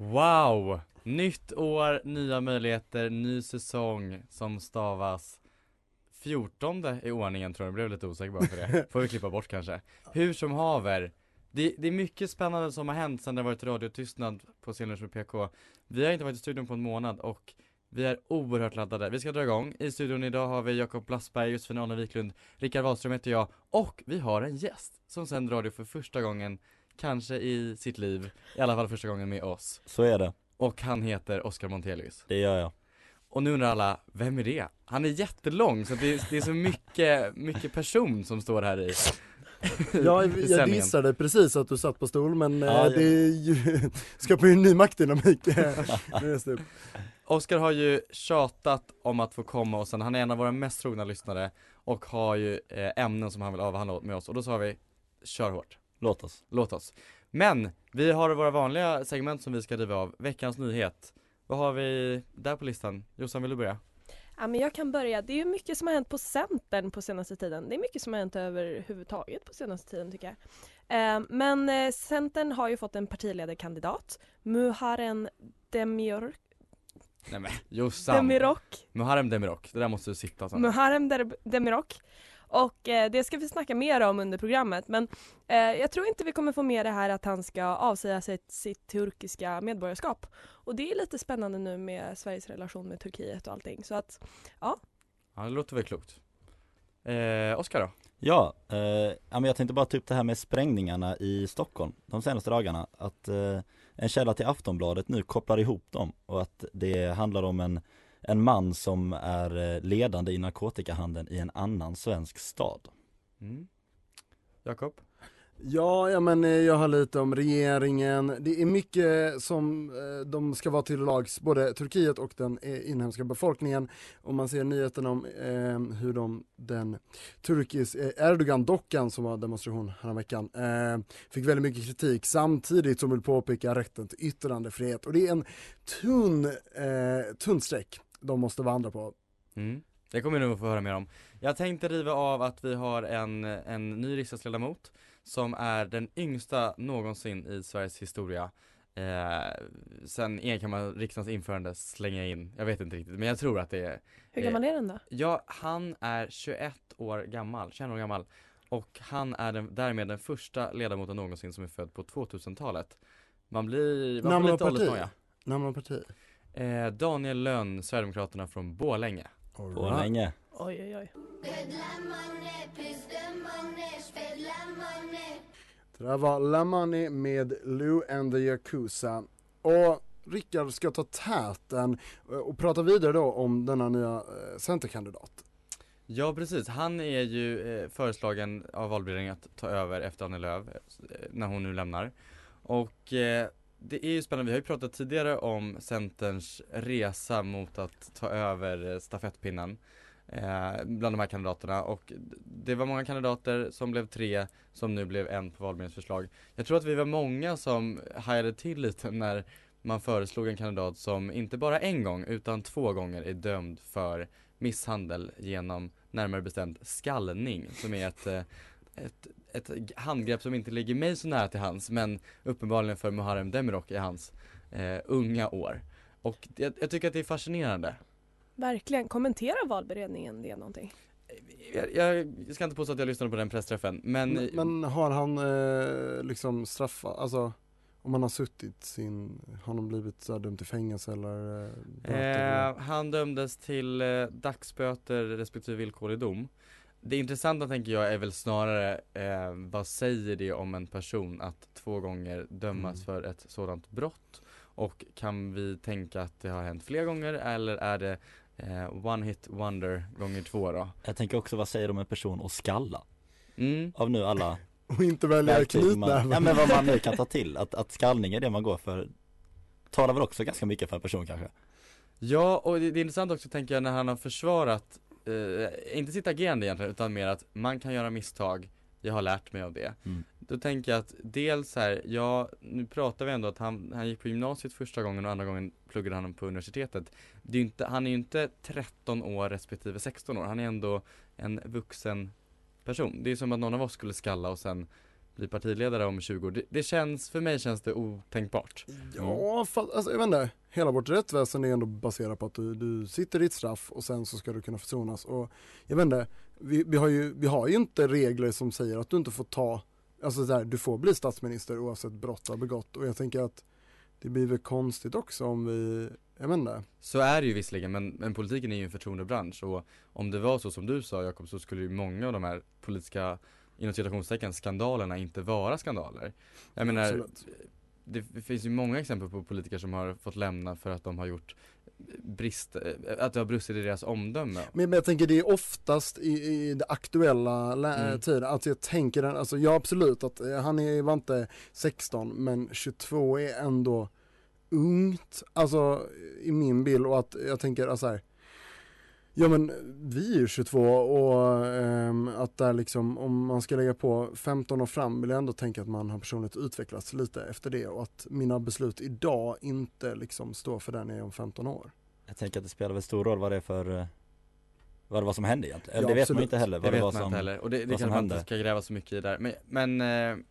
Wow! Nytt år, nya möjligheter, ny säsong som stavas 14 i ordningen tror jag, jag blev lite osäker bara för det. Får vi klippa bort kanske. Hur som haver, det, det är mycket spännande som har hänt sedan det varit radiotystnad på Scenlunch med PK. Vi har inte varit i studion på en månad och vi är oerhört laddade. Vi ska dra igång. I studion idag har vi Jakob Blassberg, Josefin Arne Wiklund, Rickard Wahlström heter jag och vi har en gäst som sänder radio för första gången kanske i sitt liv, i alla fall första gången med oss. Så är det. Och han heter Oskar Montelius. Det gör jag. Och nu undrar alla, vem är det? Han är jättelång så det är, det är så mycket, mycket person som står här i Ja, jag dissade precis att du satt på stol men Ja, eh, det är ju, skapar ju en ny maktdynamik. Oskar har ju tjatat om att få komma och sen han är en av våra mest trogna lyssnare och har ju eh, ämnen som han vill avhandla med oss och då sa vi, kör hårt. Låt oss. Låt oss. Men, vi har våra vanliga segment som vi ska driva av, veckans nyhet. Vad har vi där på listan? Jossan, vill du börja? Ja, men jag kan börja. Det är mycket som har hänt på Centern på senaste tiden. Det är mycket som har hänt överhuvudtaget på senaste tiden tycker jag. Eh, men eh, Centern har ju fått en partiledarkandidat, Muharrem Demirok. Nej men Jossan! Demirok. Muharrem Demirok, det där måste du sitta sen. Muharrem Demirok. Och eh, det ska vi snacka mer om under programmet men eh, jag tror inte vi kommer få med det här att han ska avsäga sig sitt turkiska medborgarskap. Och det är lite spännande nu med Sveriges relation med Turkiet och allting så att ja. Ja, det låter väl klokt. Eh, Oskar då? Ja, eh, men jag tänkte bara ta upp det här med sprängningarna i Stockholm de senaste dagarna. Att eh, en källa till Aftonbladet nu kopplar ihop dem och att det handlar om en, en man som är eh, ledande i narkotikahandeln i en annan svensk stad. Mm. Jakob? Ja, ja men eh, jag har lite om regeringen. Det är mycket som eh, de ska vara till lags, både Turkiet och den inhemska befolkningen. Och man ser nyheten om eh, hur de, den turkisk, eh, Erdogan-dockan som var demonstration häromveckan, eh, fick väldigt mycket kritik samtidigt som vill påpeka rätten till yttrandefrihet. Och det är en tunn, eh, tunn streck de måste vandra på. Mm. Det kommer vi nog få höra mer om. Jag tänkte riva av att vi har en, en ny riksdagsledamot som är den yngsta någonsin i Sveriges historia. Eh, sen enkammarriksdagens införande slänga in, jag vet inte riktigt men jag tror att det är Hur gammal är den då? Ja, han är 21 år gammal, 21 år gammal och han är den, därmed den första ledamoten någonsin som är född på 2000-talet. Man blir, man Namn får och lite parti? åldersnoja. Namn och parti? Eh, Daniel Lönn, Sverigedemokraterna från Borlänge. Borlänge. Oj oj oj. Det där var La Money med Lou and the Yakuza. Och Rickard ska ta täten eh, och prata vidare då om denna nya eh, centerkandidat. Ja precis, han är ju eh, föreslagen av valberedningen att ta över efter Annie Lööf eh, när hon nu lämnar. Och eh, det är ju spännande, vi har ju pratat tidigare om Centerns resa mot att ta över eh, stafettpinnen eh, bland de här kandidaterna och det var många kandidater som blev tre som nu blev en på valberedningens förslag. Jag tror att vi var många som hajade till lite när man föreslog en kandidat som inte bara en gång utan två gånger är dömd för misshandel genom närmare bestämt skallning som är ett, eh, ett, ett handgrepp som inte ligger mig så nära till hans men uppenbarligen för Muharrem Demirok i hans eh, unga år. Och jag, jag tycker att det är fascinerande. Verkligen. Kommenterar valberedningen det någonting? Jag, jag ska inte påstå att jag lyssnade på den pressträffen men, Men, men har han eh, liksom straffa, alltså om han har suttit sin, har han blivit så här dömd till fängelse eller? Eh? Eh, han dömdes till eh, dagsböter respektive villkorlig dom. Det intressanta tänker jag är väl snarare eh, vad säger det om en person att två gånger dömas Mm. för ett sådant brott? Och kan vi tänka att det har hänt fler gånger eller är det eh, one hit wonder gånger två då? Jag tänker också, vad säger de om en person och skalla? Mm. Av nu alla Och inte välja knytnäven. Ja men vad man nu kan ta till, att, att skallning är det man går för Talar väl också ganska mycket för en person kanske? Ja, och det, det är intressant också tänker jag när han har försvarat, eh, inte sitt agerande egentligen, utan mer att man kan göra misstag, jag har lärt mig av det. Mm. Då tänker jag att dels här, ja, nu pratar vi ändå att han, han gick på gymnasiet första gången och andra gången pluggade han på universitetet. Det är inte, han är ju inte 13 år respektive 16 år, han är ändå en vuxen person. Det är som att någon av oss skulle skalla och sen bli partiledare om 20 år. Det, det känns, för mig känns det otänkbart. Ja, fast, alltså, jag vet inte. Hela vårt rättsväsen är ändå baserat på att du, du sitter ditt straff och sen så ska du kunna försonas. Och jag vet inte, vi, vi, har ju, vi har ju inte regler som säger att du inte får ta, alltså så här, du får bli statsminister oavsett brott du har begått. Och jag tänker att det blir väl konstigt också om vi, jag vet inte. Så är det ju visserligen men, men politiken är ju en förtroendebransch och om det var så som du sa Jakob så skulle ju många av de här politiska inom citationstecken skandalerna inte vara skandaler. Jag menar, Absolut. det, finns ju många exempel på politiker som har fått lämna för att de har gjort brist, eh, att det har brustit i deras omdöme. Men, jag tänker det är oftast i, i det aktuella Mm. tiden, alltså jag tänker, den- alltså ja absolut att eh, han är, var inte 16 men 22 är ändå ungt, alltså i min bild och att jag tänker alltså här, Ja men vi är ju 22 och ehm, att där liksom om man ska lägga på 15 år fram vill jag ändå tänka att man har personligt utvecklats lite efter det och att mina beslut idag inte liksom står för den jag är om 15 år. Jag tänker att det spelar väl stor roll vad det är för eh, Vad det var som hände egentligen, eller Ja, det vet man absolut. inte heller Det vad det, vet var man som inte heller och det, det kanske man inte ska gräva så mycket i där. Men, men eh,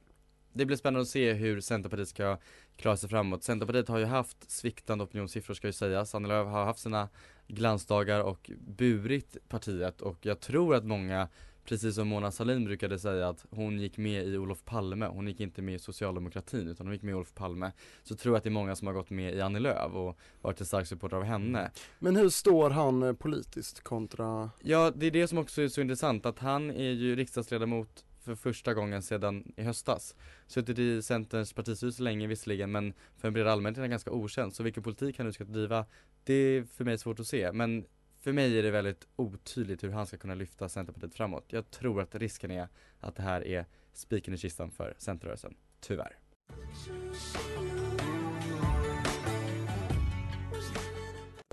det blir spännande att se hur Centerpartiet ska klara sig framåt. Centerpartiet har ju haft sviktande opinionssiffror ska ju sägas. Annie Lööf har haft sina glansdagar och burit partiet. Och jag tror att många Precis som Mona Sahlin brukade säga att hon gick med i Olof Palme, hon gick inte med i socialdemokratin utan hon gick med i Olof Palme. Så tror jag att det är många som har gått med i Annie Lööf och varit en stark supporter av henne. Men hur står han eh, politiskt kontra Ja, det är det som också är så intressant att han är ju riksdagsledamot för första gången sedan i höstas. Suttit i Centerns partistyrelse länge visserligen men för en bred allmänhet är han ganska okänd. Så vilken politik han nu ska driva, det är för mig svårt att se. Men för mig är det väldigt otydligt hur han ska kunna lyfta Centerpartiet framåt. Jag tror att risken är att det här är spiken i kistan för Centerrörelsen. Tyvärr.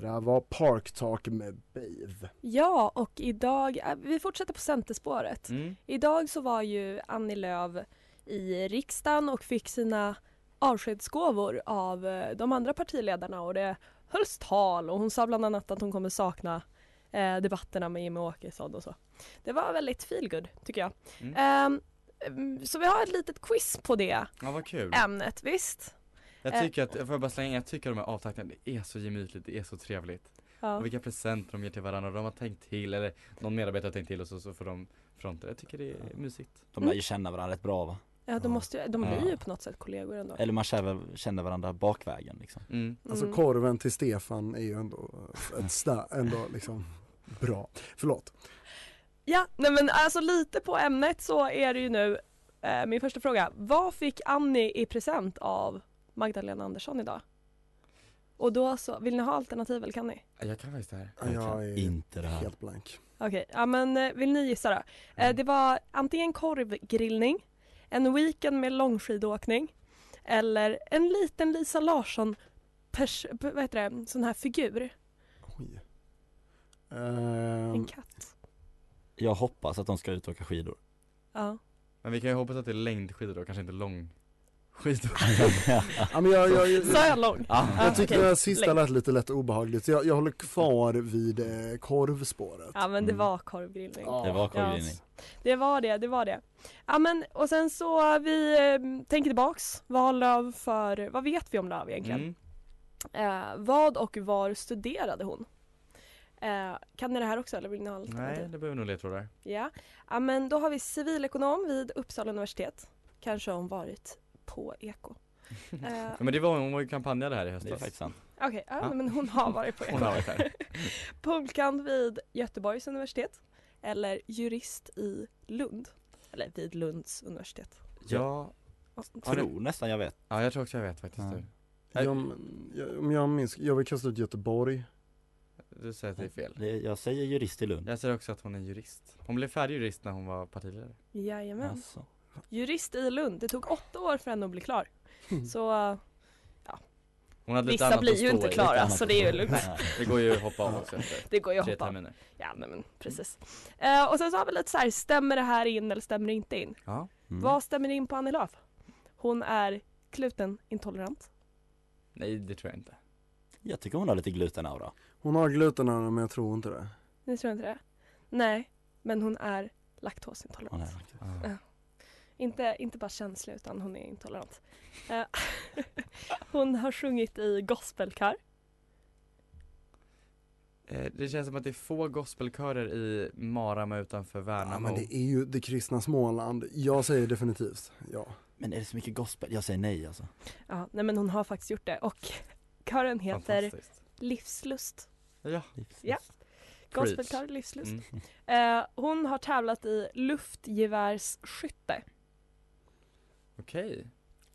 Här var Park Talk med Bave. Ja, och idag, äh, vi fortsätter på Centerspåret. Mm. Idag så var ju Annie Lööf i riksdagen och fick sina avskedsgåvor av eh, de andra partiledarna och det hölls tal och hon sa bland annat att hon kommer sakna eh, debatterna med Jimmie Åkesson och så. Det var väldigt feelgood tycker jag. Mm. Mm, så vi har ett litet quiz på det Ja, vad kul. ämnet, visst? Jag Eh. tycker att, får jag bara slänga in, jag tycker de här avtackningarna, det är så gemytligt, det är så trevligt. Ja. Och vilka presenter de ger till varandra, de har tänkt till, eller någon medarbetare har tänkt till och så, så får de fronter. Jag tycker det är mysigt. De lär ju känna varandra rätt bra va? Ja, de, måste, ju- de blir Ja. ju på något sätt kollegor ändå. Eller man känner, känner varandra bakvägen liksom Mm. Alltså Mm. korven till Stefan är ju ändå ett stö, ändå liksom bra. Förlåt. Ja, nej men alltså lite på ämnet så är det ju nu eh, min första fråga. Vad fick Annie i present av Magdalena Andersson idag? Och då så, vill ni ha alternativ eller kan ni? Jag kan faktiskt det här. Jag Jag är inte det här helt blank. Okej, ja men eh, vill ni gissa då? Eh, det var antingen korvgrillning, en weekend med långskidåkning eller en liten Lisa Larsson pers- vad heter det, sån här figur, Oj. en Ehm, katt. Jag hoppas att de ska ut och åka skidor Ja. Men vi kan ju hoppas att det är längdskidor då, kanske inte långskidor. ja, men jag, jag, jag, Sa jag lång? Ja. jag tyckte okej. det sista lät lite lätt obehagligt. så Jag, jag håller kvar vid eh, korvspåret. Ja men det Mm. var korvgrillning. Ja. Det var korvgrillning Det var det, det var det. Ja men och sen så vi eh, tänker tillbaks. Vad har Löv för, vad vet vi om Löv egentligen? Mm. Eh, vad och var studerade hon? Eh, kan ni det här också eller vill ni ha alternativ? Nej, det behöver nog ledtrådar. Ja. ja men då har vi civilekonom vid Uppsala universitet. Kanske har hon varit på Eko. Eh, Ja, men det var, hon var ju kampanjade här i Det är höstas. faktiskt sant Okej, ja, Ja. men hon har varit på Hon Eko. har varit här. Pulkand vid Göteborgs universitet. eller jurist i Lund? Eller vid Lunds universitet. Ja, Jag tror nästan jag vet. ja jag tror också jag vet faktiskt Ja. Jag, jag, om jag minns, jag vill kasta ut Göteborg. Du säger att det är fel. Jag säger jurist i Lund. Jag säger också att hon är jurist. Hon blev färdig jurist när hon var partiledare. Jajamän. Alltså. Jurist i Lund. Det tog åtta år för henne att bli klar. Så uh, Hon hade lite vissa blir ju inte klara så det är ju lugnt. Det går ju att hoppa av också efter Det går ju att tre hoppa av. Ja men precis. Eh, och sen så har vi lite så här, stämmer det här in eller stämmer det inte in? Ja. Mm. Vad stämmer in på Annie Lööf? Hon är glutenintolerant. Nej det tror jag inte. Jag tycker hon har lite glutenaura. Hon har gluten men jag tror inte det. Ni tror inte det? Nej, men hon är laktosintolerant. Hon är, Ja. Ja. Inte, inte bara känslig utan hon är intolerant. Eh, hon har sjungit i gospelkör. Eh, Det känns som att det är få gospelkörer i Marama utanför Ja, Värnamo. men det är ju det kristna Småland. Jag säger definitivt ja. Men är det så mycket gospel? Jag säger nej alltså. Ja, nej men hon har faktiskt gjort det och kören heter. Livslust. Ja. Ja. Preach. Gospelkör Livslust. Mm. Eh, hon har tävlat i luftgevärsskytte. Okej.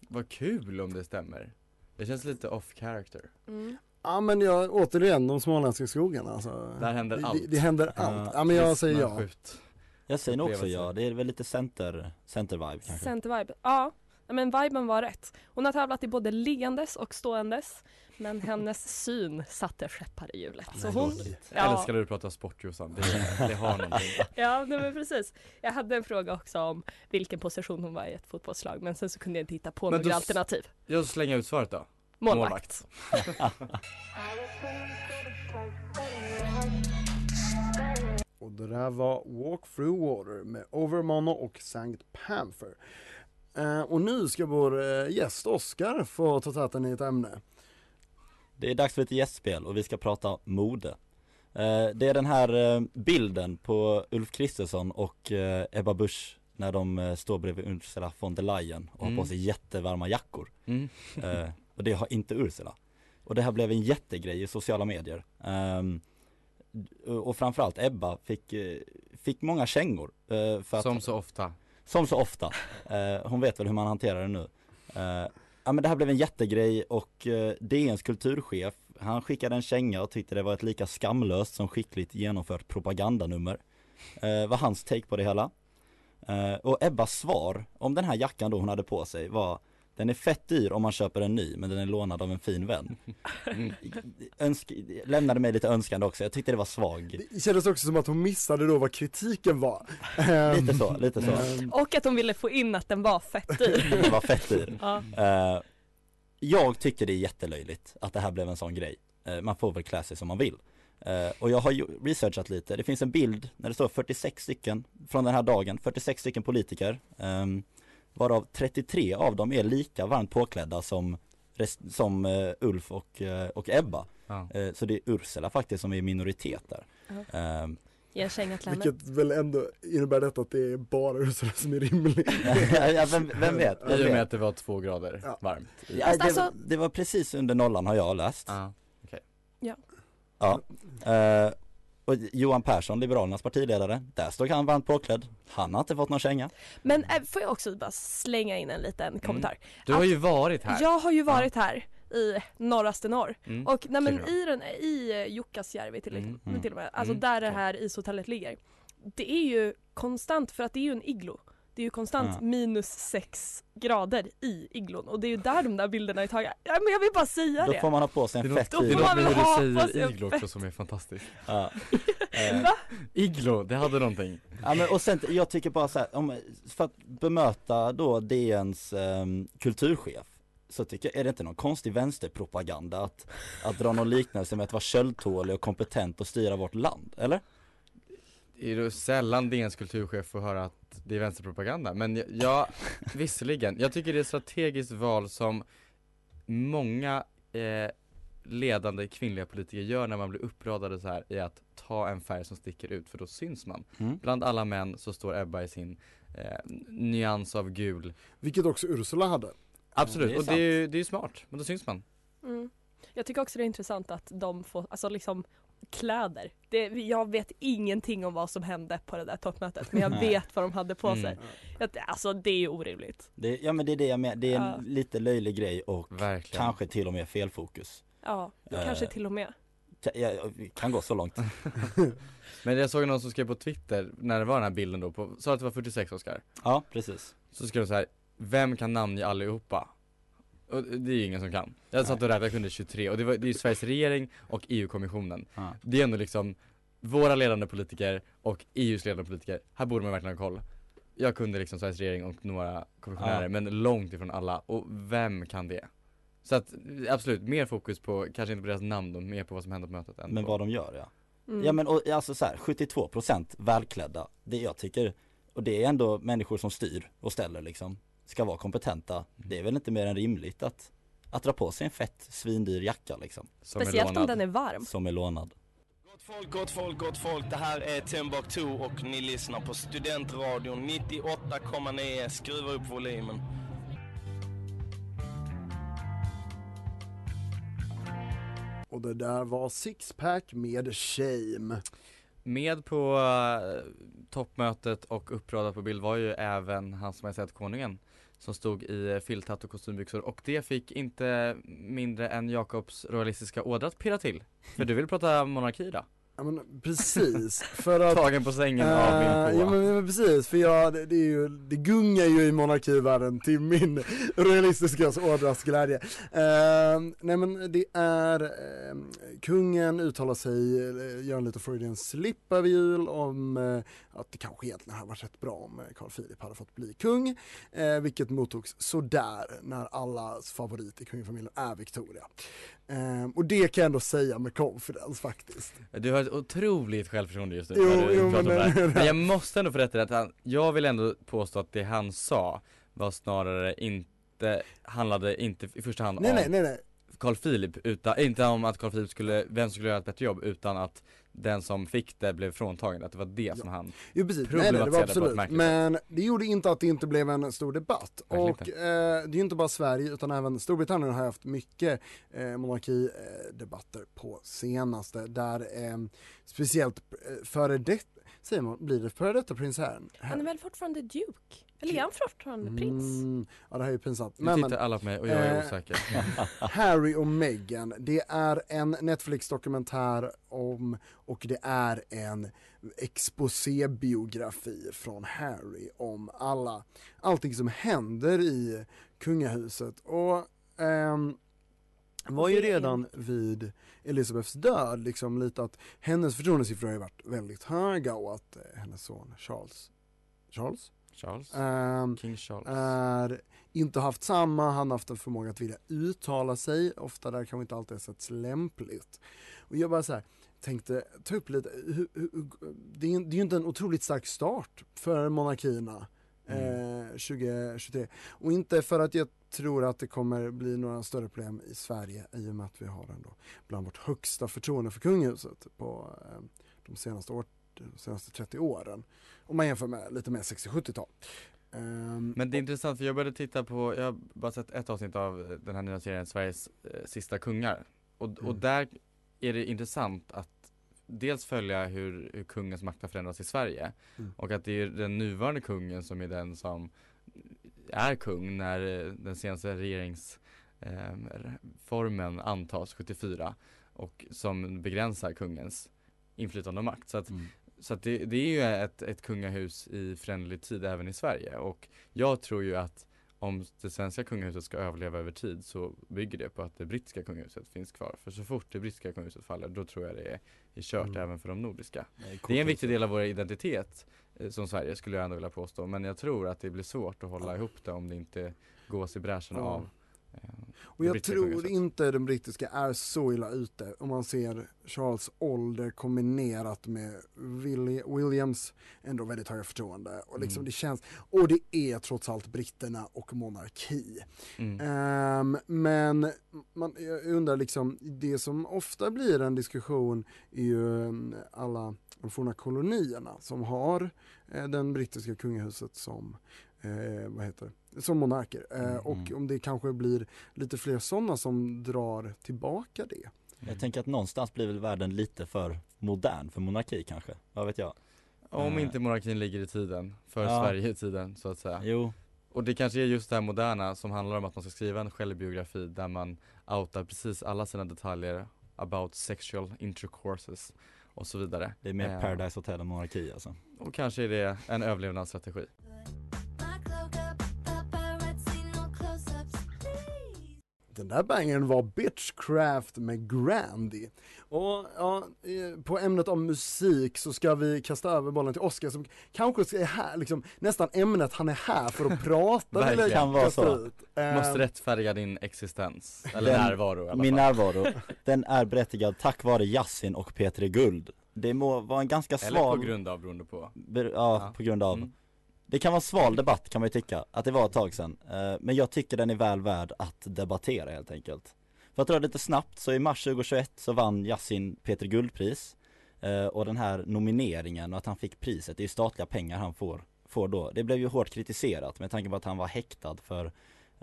Vad kul om det stämmer. Det känns lite off character. Mm. Ja men jag, återigen de småländska skogarna alltså. Där händer det, allt. Det, det händer allt. Ja men jag säger ja. skjut. Jag säger nog också ja. Det är väl lite center, center-vibe kanske. Center-vibe. Ja, nej, men viben var rätt. Hon har tävlat i både liggandes och ståendes. Men hennes syn satte käppar i hjulet. Så hon, Ja. älskar när du pratar sport Jossan. Det, det har någonting. ja nej, men precis. Jag hade en fråga också om vilken position hon var i ett fotbollslag. Men sen så kunde jag inte hitta på Men några alternativ. Jag slänger ut svaret då. Målvakt. Och det där var Walk Through Water med Overmono och Sankt Panther. Eh, och nu ska vår eh, gäst Oskar få ta täten i ett ämne. Det är dags för ett gästspel och vi ska prata mode. Eh, Det är den här bilden på Ulf Kristersson och Ebba Busch när de står bredvid Ursula von der Leyen och har Mm. på sig jättevarma jackor. Mm. Och det har inte Ursula. Och det här blev en jättegrej i sociala medier. Ehm, Och framförallt Ebba fick, fick många kängor. För att, Som så ofta som så ofta. Eh, hon vet väl hur man hanterar det nu. Eh, ja men det här blev en jättegrej och eh, DNs kulturchef, han skickade en känga och tyckte det var ett lika skamlöst som skickligt genomfört propagandanummer. Eh, var hans take på det hela. Eh, och Ebbas svar om den här jackan då hon hade på sig var den är fett dyr om man köper en ny men den är lånad av en fin vän. Önsk, lämnade mig lite önskande också, jag tyckte det var svag. Det kändes också som att hon missade då vad kritiken var. Ehm, Lite så, lite så. ehm, Och att hon ville få in att den var fett dyr. Den var fett dyr. ja. Eh, jag tycker det är jättelöjligt att det här blev en sån grej. Eh, man får väl klä sig som man vill. Eh, och jag har ju researchat lite, det finns en bild när det står 46 stycken från den här dagen, 46 stycken politiker. ehm, varav 33 av dem är lika varmt påklädda som, som eh, Ulf och, eh, och Ebba. Ja. Eh, så det är Ursula faktiskt som är minoritet där. Ja. Ehm, vilket väl ändå innebär detta att det är bara Ursula som är rimlig. ja, vem, vem vet? Vem I och med att det var två grader Ja. varmt. Ja, det, alltså- var, det var precis under nollan har jag läst. Ja. Ja. Eh, och Johan Persson, Liberalernas partiledare, där stod han varmt påklädd. Han har inte fått någon känga. Men äh, får jag också bara slänga in en liten kommentar. Du har Att- ju varit här. Jag har ju varit här i norraste norr. Mm. Och nej, men i, den, i eh, Jukkasjärvi till, Mm. Mm. till och med, alltså Mm. där det här ishotellet ligger. Det är ju konstant, för att det är ju en iglo. Det är ju konstant Ja. minus sex grader i iglon och det är ju där de där bilderna är tagna. Ja, men jag vill bara säga Då det. får man ha på sig en fett Då det är får man väl ha på du sig iglo också som är fantastiskt. Ja. Eh, Va? Iglo, det hade någonting. ja, men, och sen, jag tycker bara så här, om, för att bemöta då DNs ehm, kulturchef så tycker jag, är det inte någon konstig vänsterpropaganda att, att dra någon liknelse med att vara köldtålig och kompetent och styra vårt land, eller? Det är ju sällan DNs kulturchef får höra att det är vänsterpropaganda, men jag, jag visserligen, jag tycker det är ett strategiskt val som många eh, ledande kvinnliga politiker gör när man blir uppradade så här i att ta en färg som sticker ut för då syns man. Mm. Bland alla män så står Ebba i sin eh, nyans av gul. Vilket också Ursula hade. Absolut, det och det är ju det är smart, men då syns man. Mm. Jag tycker också det är intressant att de får, alltså liksom kläder. Det, jag vet ingenting om vad som hände på det där toppmötet men jag vet vad de hade på Mm. sig. Jag, alltså det är ju orimligt. Det, ja men det är det jag menar, det är en Ja. lite löjlig grej och Verkligen. kanske till och med felfokus. Ja, Eh. kanske till och med. Ja, kan gå så långt. Men jag såg någon som skrev på Twitter, när det var den här bilden då, på, sa att det var 46 Oscar? Ja, precis. Så skrev de så här, vem kan namnge allihopa? Och det är ju ingen som kan. Jag satt och räknade, jag kunde 23 och det, var, det är ju Sveriges regering och EU-kommissionen. Ja. Det är ändå liksom våra ledande politiker och EUs ledande politiker, här borde man verkligen ha koll. Jag kunde liksom Sveriges regering och några kommissionärer Ja. men långt ifrån alla och vem kan det? Så att absolut, mer fokus på, kanske inte på deras namn då, mer på vad som hände på mötet än Men på... vad de gör ja. Mm. Ja men och, alltså så här, 72% välklädda, det jag tycker, och det är ändå människor som styr och ställer liksom, ska vara kompetenta. Det är väl inte mer än rimligt att, att dra på sig en fett svindyr jacka liksom. Som är Speciellt om lånad. den är varm. Som är lånad. Gott folk, gott folk, gott folk. Det här är Timbuktu och ni lyssnar på Studentradion 98,9. Skruva upp volymen. Och det där var Sixpack med Shame. Med på eh, toppmötet och uppradad på bild var ju även hans majestät konungen som stod i eh, filthatt och kostymbyxor och det fick inte mindre än Jakobs royalistiska ådra att pirra till. För du vill prata monarki idag? Ja men precis, för att Tagen på sängen av min. Ja men, men precis, för jag, det, det, är ju, det gungar ju i monarkivärlden till min realistiska ådras glädje. Eh, nej men det är, eh, kungen uttalar sig, eh, gör en liten Freudian slip över jul om eh, att det kanske egentligen hade varit rätt bra om Carl Philip hade fått bli kung. Vilket mottogs sådär när allas favorit i kungafamiljen är Victoria. Eh, och det kan jag ändå säga med confidence faktiskt. Du har ett otroligt självförtroende just nu Jo, när du jo, pratar men om det här. Men jag måste ändå få rätta i att han, jag vill ändå påstå att det han sa var snarare inte, handlade inte i första hand Nej om nej nej nej. Carl Philip utan, inte om att Carl Philip skulle, vem skulle göra ett bättre jobb utan att den som fick det blev fråntagen, att det var det som han Jo precis, nej, nej det var problematiserade på ett absolut. Men det gjorde inte att det inte blev en stor debatt. Verkligen och eh, det är ju inte bara Sverige utan även Storbritannien har haft mycket eh, monarkidebatter på senaste. Där eh, speciellt eh, före det, säger man, blir det före detta prins Harry? Han är väl fortfarande Duke? Eller är han fortfarande prins? Mm, ja det här är ju pinsamt. Nu tittar alla på mig och jag är eh, osäker. Harry och Meghan, det är en Netflix-dokumentär om och det är en exposébiografi från Harry om alla, allting som händer i kungahuset och ehm, var ju redan vid Elizabeths död liksom lite att hennes förtroendesiffror har ju varit väldigt höga och att eh, hennes son Charles Charles? Charles? Ehm, King Charles. är inte haft samma, han har haft en förmåga att vilja uttala sig, ofta där kanske inte alltid har setts lämpligt. Och jag bara så här, tänkte ta upp lite, hur, hur, det, är, det är ju inte en otroligt stark start för monarkierna eh, 2023. Och inte för att jag tror att det kommer bli några större problem i Sverige i och med att vi har ändå bland vårt högsta förtroende för kungahuset på eh, de senaste, år, de senaste 30 åren. Om man jämför med lite mer 60-70-tal. Ehm, Men det är intressant för jag började titta på, jag har bara sett ett avsnitt av den här nya serien Sveriges eh, sista kungar och, och Mm. där är det intressant att dels följa hur, hur kungens makt har förändrats i Sverige Mm. och att det är den nuvarande kungen som är den som är kung när eh, den senaste regeringsformen antas 74 och som begränsar kungens inflytande och makt. Så att Mm. Så det, det är ju ett, ett kungahus i föränderlig tid även i Sverige och jag tror ju att om det svenska kungahuset ska överleva över tid så bygger det på att det brittiska kungahuset finns kvar. För så fort det brittiska kungahuset faller då tror jag det är, är kört Mm. även för de nordiska. Nej, Det är en viktig del av vår identitet eh, som Sverige skulle jag ändå vilja påstå men jag tror att det blir svårt att hålla ihop det om det inte gås i bräschen Ja. av Och det jag tror inte den brittiska är så illa ute om man ser Charles ålder kombinerat med Willi- Williams ändå väldigt höga förtroende. Och liksom Mm. det känns, och det är trots allt britterna och monarki. Mm. Ehm, men man, jag undrar liksom, det som ofta blir en diskussion är ju mm, alla de forna kolonierna som har eh, den brittiska kungahuset som, eh, vad heter det, som monarker. Eh, Mm. Och om det kanske blir lite fler sådana som drar tillbaka det. Jag tänker att någonstans blir väl världen lite för modern för monarki kanske, vad vet jag? Om Eh, inte monarkin ligger i tiden, för Ja. Sverige i tiden så att säga Jo, Och det kanske är just det här moderna som handlar om att man ska skriva en självbiografi där man outar precis alla sina detaljer about sexual intercourses och så vidare det är mer Eh, Paradise Hotel än monarki alltså Och kanske är det en överlevnadsstrategi Den där bangern var Bitchcraft med Grandy. Och ja, på ämnet om musik så ska vi kasta över bollen till Oscar som kanske är här, liksom nästan ämnet han är här för att prata. Verkligen. Kan vara så. ut. Måste rättfärdiga din existens, eller Den- närvaro i alla Min fall närvaro, den är berättigad tack vare Yasin och P3 Guld Det må vara en ganska Eller sval på grund av, beroende på ber, ja, Ja. på grund av Mm. Det kan vara en sval debatt kan man ju tycka, att det var ett tag sedan. Eh, men jag tycker den är väl värd att debattera helt enkelt. För att dra det lite snabbt, så i mars 2021 så vann Yasin Peter Guldpris. Eh, och den här nomineringen och att han fick priset, det är ju statliga pengar han får, får då. Det blev ju hårt kritiserat med tanke på att han var häktad för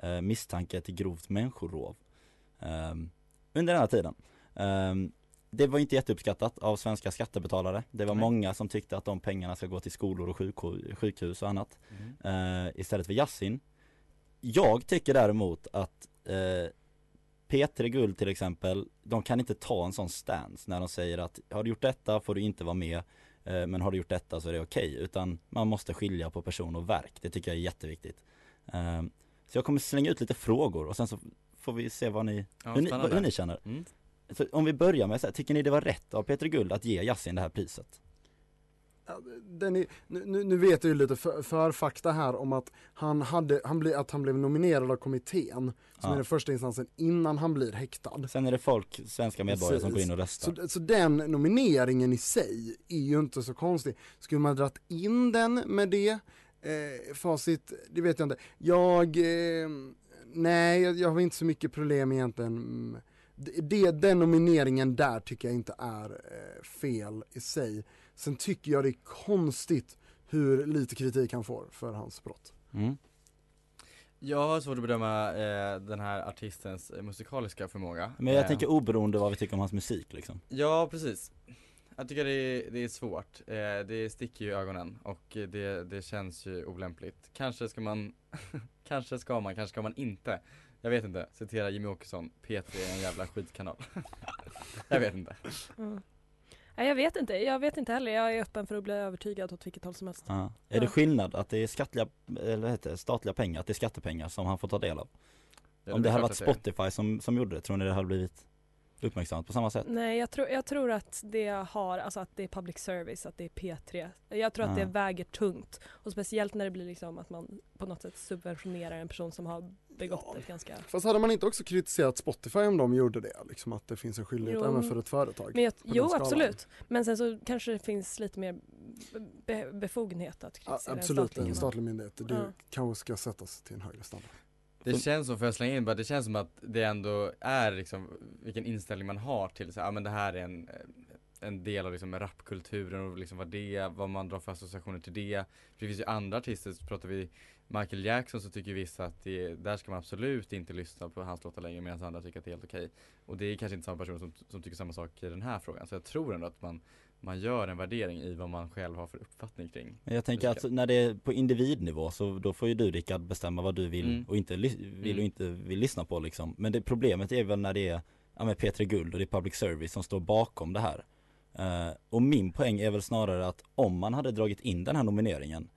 eh, misstanke till grovt människorov. Ehm, under den här tiden. Ehm, det var inte jätteuppskattat av svenska skattebetalare. Det var Nej. många som tyckte att de pengarna ska gå till skolor och sjukhu- sjukhus och annat Mm. eh, istället för Yasin. Jag tycker däremot att eh, P3 Guld till exempel, de kan inte ta en sån stance när de säger att har du gjort detta får du inte vara med eh, men har du gjort detta så är det okej utan man måste skilja på person och verk. Det tycker jag är jätteviktigt. Så jag kommer slänga ut lite frågor och sen så får vi se vad ni, Ja, hur, ni hur ni känner. Mm. Så om vi börjar med så här, tycker ni det var rätt av Peter Guld att ge Yasin det här priset? Är, nu, nu- vet jag ju lite för, för fakta här om att han, hade, han ble, att han blev nominerad av kommittén som Ja. är den första instansen innan han blir häktad. Sen är det folk, svenska medborgare som går in och röstar. Så, så den nomineringen i sig är ju inte så konstig. Skulle man dratt in den med det eh, facit, det vet jag inte. Jag, eh, nej jag, jag har inte så mycket problem egentligen. Det, den nomineringen där tycker jag inte är eh, fel i sig. Sen tycker jag det är konstigt hur lite kritik han får för hans brott. Mm. Jag har svårt att bedöma eh, den här artistens eh, musikaliska förmåga Men jag Eh, tänker oberoende vad vi tycker om hans musik liksom. Ja precis Jag tycker det är, det är svårt, eh, det sticker ju i ögonen och det, det känns ju olämpligt Kanske ska man, kanske ska man, kanske ska man inte Jag vet inte, citera Jimmy Åkesson, P3 är en jävla skitkanal Jag vet inte Mm. Nej, jag vet inte, jag vet inte heller. Jag är öppen för att bli övertygad åt vilket håll som helst. Ja. Är Ja. det skillnad att det är skattliga, eller heter det, statliga pengar, att det är skattepengar som han får ta del av? Ja, Om det hade varit det. Spotify som, som gjorde det, tror ni det hade blivit uppmärksammat på samma sätt? Nej, jag tror, jag tror att det har, alltså att det är public service, att det är P3. Jag tror att Ja. det väger tungt. Och speciellt när det blir liksom att man på något sätt subventionerar en person som har begått ett ganska... Fast hade man inte också kritiserat Spotify om de gjorde det? Liksom att det finns en skyldighet Jo. även för ett företag? Men jag, jo absolut, men sen så kanske det finns lite mer be, befogenhet att Ja, kritisera absolut, statlig en statlig myndighet. Det Ja. kanske ska sättas till en högre standard. Det känns som, får jag slänga in bara, det känns som att det ändå är liksom vilken inställning man har till så, ja men det här är en, en del av liksom rapkulturen och liksom vad det, vad man drar för associationer till det. För det finns ju andra artister, så pratar vi Michael Jackson så tycker vissa att det, där ska man absolut inte lyssna på hans låtar längre medan andra tycker att det är helt okej. Och det är kanske inte samma person som, som tycker samma sak i den här frågan. Så jag tror ändå att man, man gör en värdering i vad man själv har för uppfattning kring Men jag tänker att när det är på individnivå så då får ju du Rickard bestämma vad du vill Mm. och inte vill och Mm. inte vill lyssna på liksom. Men det problemet är väl när det är, ja med P3 Guld och det är public service som står bakom det här. Eh, och min poäng är väl snarare att om man hade dragit in den här nomineringen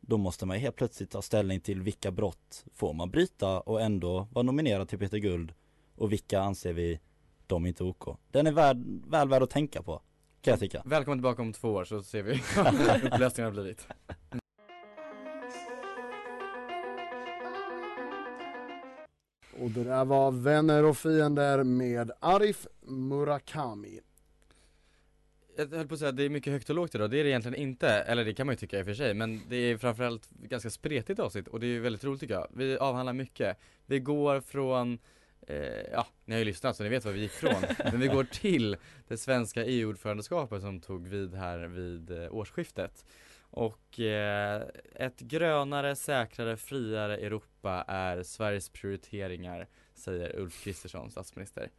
då måste man helt plötsligt ta ställning till vilka brott får man bryta och ändå vara nominerad till Peter Guld och vilka anser vi de är inte OK. Den är värd, väl värd att tänka på, kan jag tycka. Välkommen tillbaka om två år så ser vi vad upplösningen har blivit. Och det där var Vänner och fiender med Arif Murakami. Jag höll på att säga att det är mycket högt och lågt idag, det är det egentligen inte, eller det kan man ju tycka i och för sig, men det är framförallt ganska spretigt avsnitt och det är väldigt roligt tycker jag. Vi avhandlar mycket. Vi går från, ja, ni har ju lyssnat så ni vet var vi gick från, men vi går till det svenska EU-ordförandeskapet som tog vid här vid eh, årsskiftet. Och eh, ett grönare, säkrare, friare Europa är Sveriges prioriteringar, säger Ulf Kristersson, statsminister.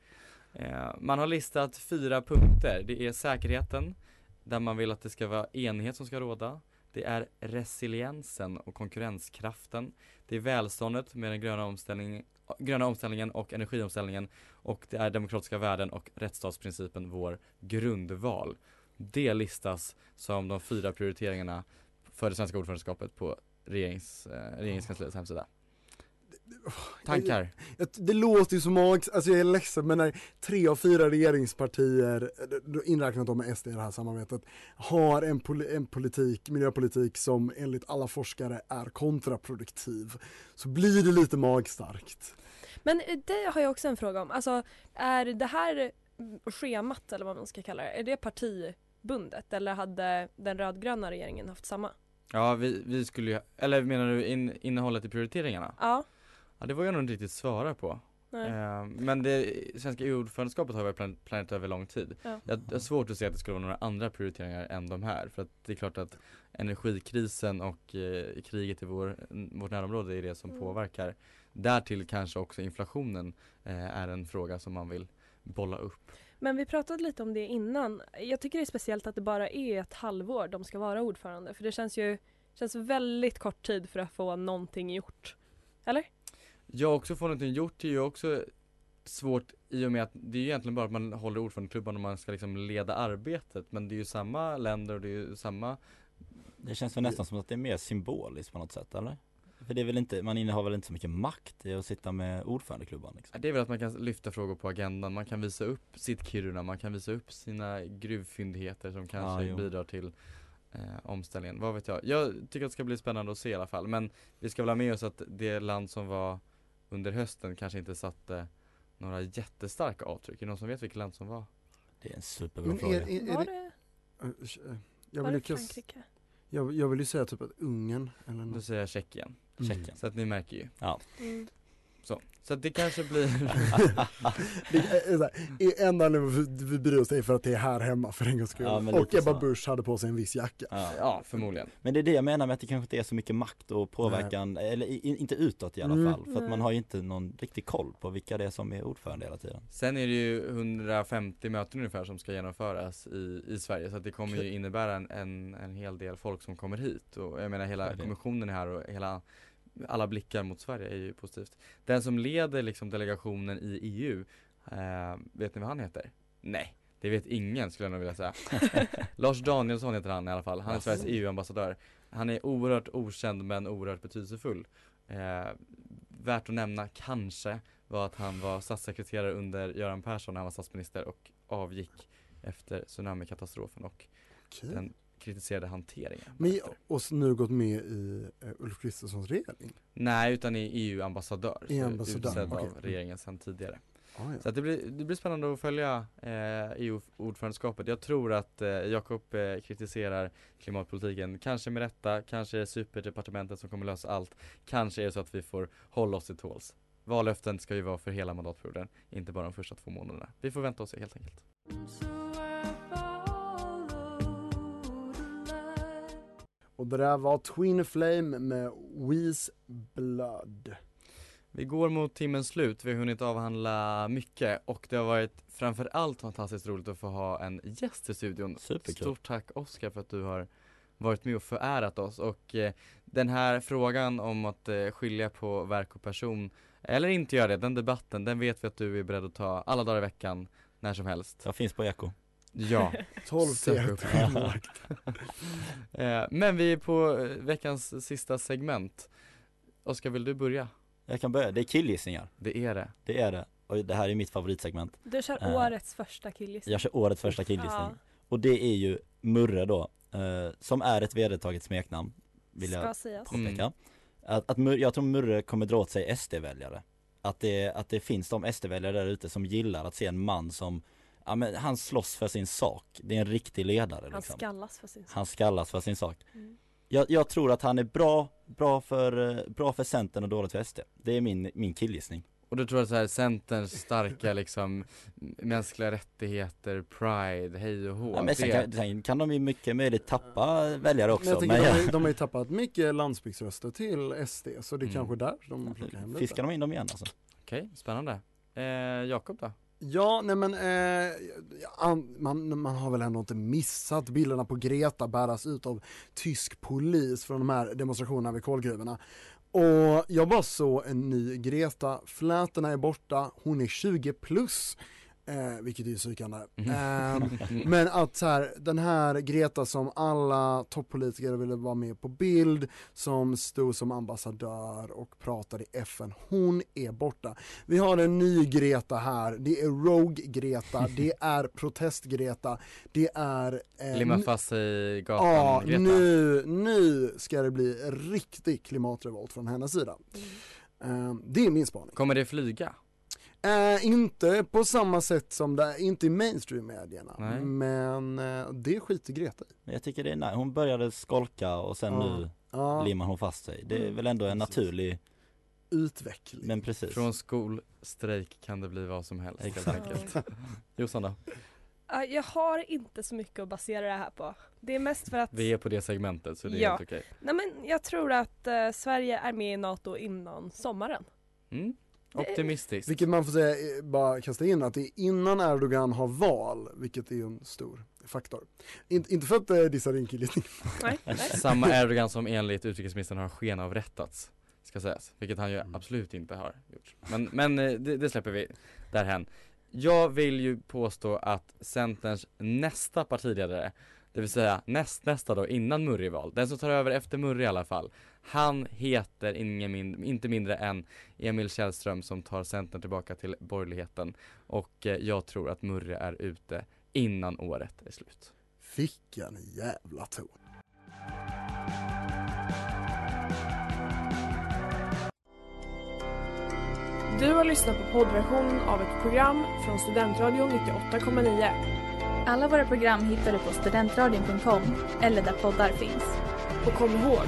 Eh, man har listat fyra punkter. Det är säkerheten, där man vill att det ska vara enighet som ska råda. Det är resiliensen och konkurrenskraften. Det är välståndet med den gröna, omställning, gröna omställningen och energiomställningen. Och det är demokratiska värden och rättsstatsprincipen, vår grundval. Det listas som de fyra prioriteringarna för det svenska ordförandeskapet på regerings, eh, regeringskansliets hemsida. Tankar? Jag, det låter ju som mags, alltså jag är ledsen men när tre av fyra regeringspartier, då inräknat dem med SD i det här samarbetet, har en, poli, en politik, miljöpolitik som enligt alla forskare är kontraproduktiv, så blir det lite magstarkt. Men eh, det har jag också en fråga om. Alltså är det här schemat eller vad man ska kalla det, är det partibundet eller hade den rödgröna regeringen haft samma? Ja vi, vi skulle ju, eller menar du in, innehållet i prioriteringarna? Ja. Ja det var jag nog inte riktigt svara på. Eh, men det svenska EU-ordförandeskapet har varit plan- planerat över lång tid. Ja. Jag jag har svårt att se att det skulle vara några andra prioriteringar än de här. För att det är klart att energikrisen och eh, kriget i vår, vårt närområde är det som Mm. påverkar. Därtill kanske också inflationen eh, är en fråga som man vill bolla upp. Men vi pratade lite om det innan. Jag tycker det är speciellt att det bara är ett halvår de ska vara ordförande. För det känns ju känns väldigt kort tid för att få någonting gjort. Eller? Jag också få någonting gjort är ju också svårt i och med att det är ju egentligen bara att man håller ordförandeklubban och man ska liksom leda arbetet men det är ju samma länder och det är ju samma Det känns väl nästan som att det är mer symboliskt på något sätt eller? För det är väl inte, man innehar väl inte så mycket makt i att sitta med ordförandeklubban liksom. Det är väl att man kan lyfta frågor på agendan, man kan visa upp sitt Kiruna, man kan visa upp sina gruvfyndigheter som kanske jo. bidrar till eh, omställningen, vad vet jag. Jag tycker att det ska bli spännande att se i alla fall, men vi ska väl ha med oss att det land som var under hösten kanske inte satte några jättestarka avtryck, är det någon som vet vilket land som var? Det är en superbra Men fråga. är, är, är Var det, Eh, jag var det Frankrike? jag, jag vill ju säga typ att Ungern eller Då något. säger jag Tjeckien, Mm. Tjeckien. så att ni märker ju. Ja. Mm. Så, så att det kanske blir Det är så här, i enda anledningen vi, vi bryr oss är för att det är här hemma för en gångs skull. Ja, och Ebba så. Busch hade på sig en viss jacka. Ja. Ja, förmodligen. Men det är det jag menar med att det kanske inte är så mycket makt och påverkan, eller i, inte utåt i alla Mm. fall. För att man har ju inte någon riktig koll på vilka det är som är ordförande hela tiden. Sen är det ju 150 möten ungefär som ska genomföras i, i Sverige så att det kommer ju innebära en, en, en hel del folk som kommer hit och jag menar hela kommissionen är här och hela alla blickar mot Sverige är ju positivt. Den som leder liksom delegationen i EU, eh, vet ni vad han heter? Nej, det vet ingen skulle jag nog vilja säga. Lars Danielsson heter han i alla fall, han är. Sveriges EU-ambassadör. Han är oerhört okänd men oerhört betydelsefull. Eh, värt att nämna kanske var att han var statssekreterare under Göran Persson när han var statsminister och avgick efter tsunamikatastrofen och Okej. den kritiserade hanteringen. Men, och nu gått med i uh, Ulf Kristerssons regering. Nej, utan är EU-ambassadör. EU-ambassadör, Utsedd okej. av regeringen sedan tidigare. Ah, ja. Så att det, blir, det blir spännande att följa eh, EU-ordförandeskapet. Jag tror att eh, Jakob eh, kritiserar klimatpolitiken, kanske med rätta, kanske är det superdepartementet som kommer lösa allt. Kanske är det så att vi får hålla oss till tåls. Vallöften ska ju vara för hela mandatperioden, inte bara de första två månaderna. Vi får vänta och se helt enkelt. Och det där var Twin Flame med Weeze Blood. Vi går mot timmens slut, vi har hunnit avhandla mycket och det har varit framförallt fantastiskt roligt att få ha en gäst i studion. Superkul. Stort tack Oskar för att du har varit med och förärat oss och eh, den här frågan om att eh, skilja på verk och person eller inte göra det, den debatten, den vet vi att du är beredd att ta alla dagar i veckan, när som helst. Jag finns på Eko. Ja, 12 Sök till upp. 1. Eh, Men vi är på eh, veckans sista segment. Oskar, vill du börja? Jag kan börja, det är killgissningar. Det är det. Det är det. Och det här är mitt favoritsegment. Du kör Eh, årets första killgissning. Jag kör årets första killgissning. Ja. Och det är ju Murre då, eh, som är ett vedertaget smeknamn. Vill jag Ska sägas. påpeka. Att, att Murre, jag tror Murre kommer dra åt sig SD-väljare. Att det, att det finns de SD-väljare där ute som gillar att se en man som, ja men han slåss för sin sak. Det är en riktig ledare Han liksom. skallas för sin sak. Han skallas för sin sak. Mm. Jag, jag tror att han är bra, bra för, eh, bra för Centern och dåligt för SD. Det är min, min killgissning. Och du tror att så här, Centerns starka liksom mänskliga rättigheter, pride, hej och hå. Ja, men sen, kan, sen kan de ju mycket möjligt tappa väljare Men också. jag tänker, Men de, har, ju- de har ju tappat mycket landsbygdsröster till SD, så det är Mm. kanske där de plockar hem lite. fiskar de in dem igen alltså? Okej, spännande. Eh, Jakob då? Ja, nej men eh, man, man har väl ändå inte missat bilderna på Greta bäras ut av tysk polis från de här demonstrationerna vid kolgruvorna. Och jag bara såg en ny Greta, flätorna är borta, hon är 20 plus. Eh, vilket är ju psykande. Eh, men att så här, den här Greta som alla toppolitiker ville vara med på bild, som stod som ambassadör och pratade i FN, hon är borta. Vi har en ny Greta här, det är Rogue-Greta, det är Protest-Greta, det är... Eh, Limma fast i Ja, gatan, Greta. nu, nu ska det bli riktig klimatrevolt från hennes sida. Eh, det är min spaning. Kommer det flyga? Eh, inte på samma sätt som det, inte i mainstream-medierna, Nej. men eh, det skiter Greta i. Jag tycker det är nice. Hon började skolka och sen Ja. nu Ja. limmar hon fast sig. Det är Mm. väl ändå en naturlig Utveckling. Men precis. Från skolstrejk kan det bli vad som helst helt enkelt. Jossan då? Ja, Jag har inte så mycket att basera det här på. Det är mest för att Vi är på det segmentet så det är Ja. helt okej. Nej men jag tror att eh, Sverige är med i NATO innan sommaren. Mm. Optimistiskt. Vilket man får säga, eh, bara kasta in att det är innan Erdogan har val, vilket är en stor faktor. In, inte för att eh, dissa. Nej, Samma Erdogan som enligt utrikesministern har skenavrättats Ska sägas, vilket han ju absolut inte har gjort Men, men eh, det, det släpper vi därhen Jag vill ju påstå att Centerns nästa partiledare Det vill säga näst, nästa då innan Murray val, den som tar över efter Murray i alla fall Han heter ingen min, inte mindre än Emil Källström som tar Centern tillbaka till borgerligheten Och eh, jag tror att Murray är ute innan året är slut Vilken jävla ton. Du har lyssnat på poddversion av ett program från Studentradion 98,9. Alla våra program hittar du på studentradion.com eller där poddar finns. Och kom ihåg,